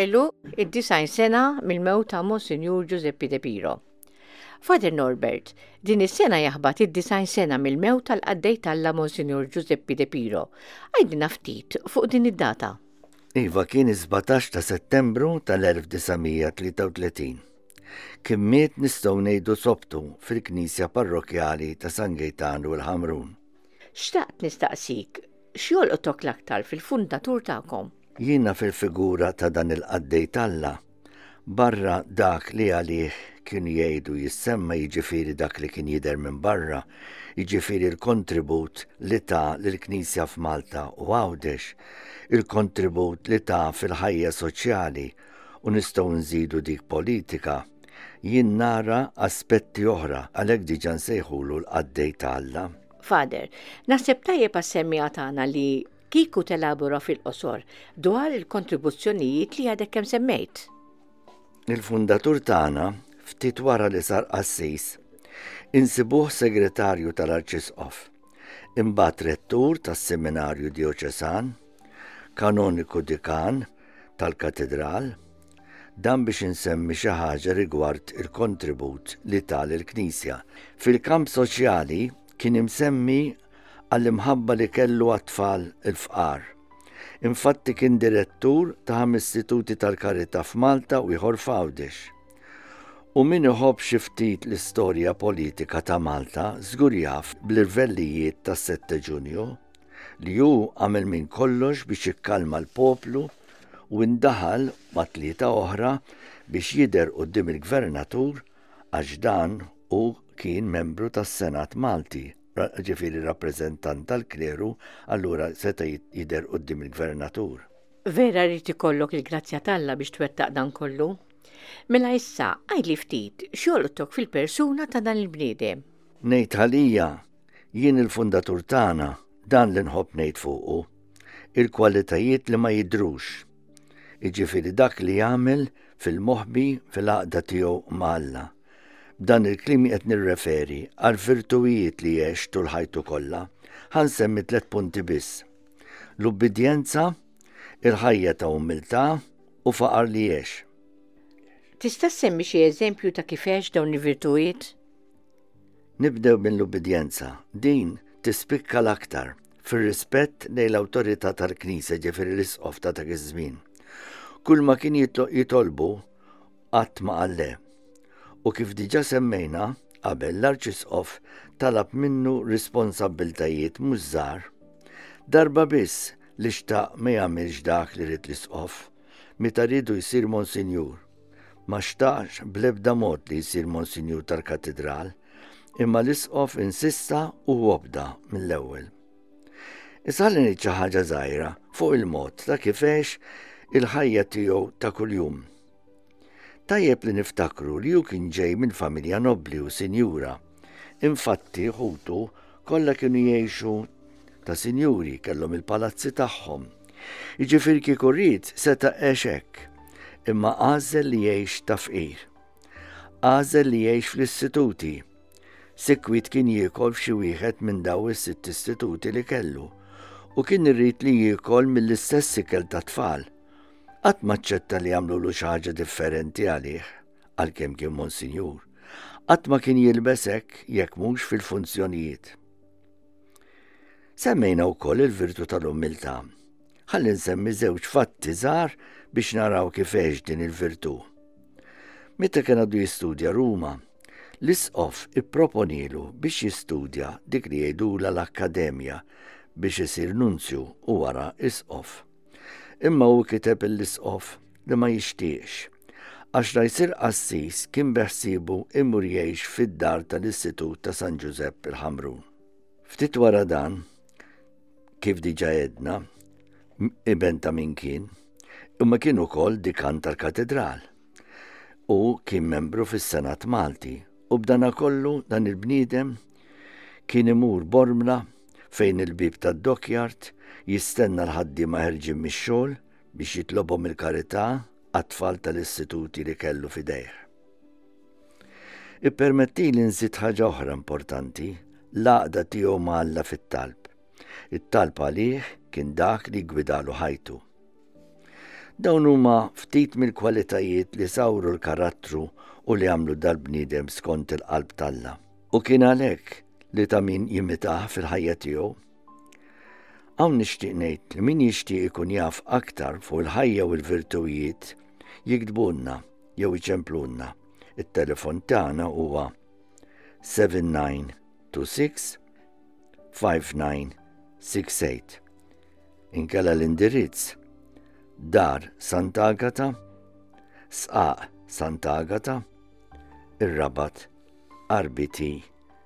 Għeluq id-90 sena mill-mewt ta' Monsinjur Ġużeppi De Piro. Father Norbert, din is-sena jaħbat id-90 sena mill-mewt tal-qaddej t'Alla Monsinjur Ġużeppi De Piro. Għidilna ftit fuq din id-data. Iva, kien is-sbatax ta' Settembru tal-1933. Kien miet nistgħu ngħidu sobtu fil-knisja parrokkjali ta' San Gejtan u l-Ħamrun. Xtaqt nistaqsik, x'jolqotok l-aktar fil-fundatur tagħkom? Jiena fil-figura ta' dan il-qaddej t'Alla, barra dak li għalih kienu jgħidu jissemma jiġifieri dak li kien jidher minn barra, jiġifieri l-kontribut li ta lill-Knisja f'Malta u Għawdex, il-kontribut li ta fil-ħajja soċjali, u nistgħu nżidu dik politika, jien nara aspetti oħra għalhekk diġà nsejħulu l-qaddej ta' Alla. Father, naħseb tajjeb għas-semmija tagħna li kieku telabora fil-qosor dwar il-kontribuzzjonijiet li għadek kemm semmejt. Il-fundatur tagħna ftit wara li sar qassis insibuh segretarju tal-Arċisqof, imbagħad rettur tas-Seminarju Dioċesan Kanoniku Dikan tal-Katidral, dan biex insemmi xi ħaġa rigward il-kontribut li ta lill-Knisja. Fil-kamp soċjali kien imsemmi għall-imħabba li kellu għat-tfal il-fqar. Infatti kien direttur ta' ħames istituti tal-karità f'Malta u ieħor f'Għawdex. U min iħobb xi ftit l-istorja politika ta' Malta żgur jaf bl-irvellijiet tas-7 Ġunju li hu għamel minn kollox biex ikkalma l-poplu u ndaħal ma' tlieta oħra biex jidher quddiem il-Gvernatur għax dan hu kien membru tas-Senat Malti, ġifieri rappreżentant tal-kleru allura seta' jidher quddiem il-Gvernatur. Vera jrid ikollok il-grazzja t'Alla biex twettaq dan kollu? Mela issa, għidli ftit, x'jolqtok fil-persuna ta' dan il-bniedem? Ngħid ħalija, Jien il-fundatur tagħna dan li nħobb ngħid fuqu, il-kwalitajiet li ma jidrux. Iġifieri dak li jagħmel fil-moħbi fil-għaqda tiegħu ma' Alla. B'dan il-kliem qed nirreferi għal virtuwijiet li għex tul ħajtu kollha. Ħa nsemmi tliet punti biss. L-ubbidjenza, il-ħajja ta' umiltà u faqar li għex. Tista' semmi xi eżempju ta' kif għex dawn il-virtuwiet? Nibdew mill-ubbidjenza. Din tispikka l-aktar fir-rispett lejn l-awtorità tal-Knisja ġifieri l-isqof ta' dak iż-żmien. Kull ma kien jitolbu qatt ma qal le. U kif diġà semmejna qabel l-arċisqof talab minnu responsabbiltajiet mhux żgħar. Darba biss li xtaq ma jagħmilx dak li ried l-isqof, meta riedu jsir monsinjur. Ma xtaqx bl-ebda mod li jsir Monsinjur tal-Katidral, imma l-isqof insista u wobda mill-ewwel. Isħalli ngħid xi ħaġa żgħira fuq il-mod ta' kif il-ħajja tiegħu ta' kuljum. Tajjeb li niftakru li hu kien ġej minn familja nobbli u sinjura Infatti, ħutu kollha kienu jgħixu ta' sinjuri, kellhom il-palazzi tagħhom. Jiġifieri kieku rrid seta' għex hekk, imma għażel li jgħix ta' fqir. Għażel li jgħix fl-istituti. Sikwit kien jiekol f'xi wieħed minn daw is-sitt istituti li kellu u kien irrid li jiekol mill-istess ikel tat-tfal. Qatt maċċetta li jagħmlulu xi ħaġa differenti għalih. għalkemm kien Monsinjur, qatt ma kien jilbes hekk jekk mhux fil-funzjonijiet. Semmejna wkoll il-virtu tal-umiltà. Ħalli nsemmi żewġ fatti żgħar biex naraw kif għex din il-virtu. Meta kien għadu jistudja Ruma, l-isqof ipproponilu biex jistudja dik li jgħidula l-akkademja biex isir nunzju u wara isqof. Imma hu kiteb l-isqof li ma jixtieqx Għax Rajsir Qassis kien beħsiebu imur jgħix fid-dar tal-Istitut ta' San Ġużepp il-Ħamrun. Ftit wara dan, kif diġa edna, iben ta' min kien, imma kien ukoll dikan tal-katedral. U kien membru fis-Senat Malti u b'dana kollu dan il-bniedem kien imur Bormla fejn il-bib tad-Dockyard jistenna l-ħaddiema ħerġin mix-xogħol biex jitlobhom il-karità għat-tfal tal-istituti li kellu f'idejh. Ippermettili nżid ħaġa oħra importanti, l-għaqda tiegħu ma' Alla fit-talb. It-talb għalih kien dak li gwidalu ħajtu. Dawn huma ftit mill-kwalitajiet li sawru l-karattru u li għamlu dal-bniedem skont il-qalb talla. U kien għalhekk li ta' min jimitah fil-ħajja tiegħu. Hawn nixtieq ngħid li min jixtieq ikun jaf aktar fuq il-ħajja u l-virtujiet jiktbulna jew iċemplulna. It-telefon tagħna huwa 7926 5968. Inkella l-indirizz Dar Sant'Agata, Sqaq Sant'Agata, ir-Rabat RBT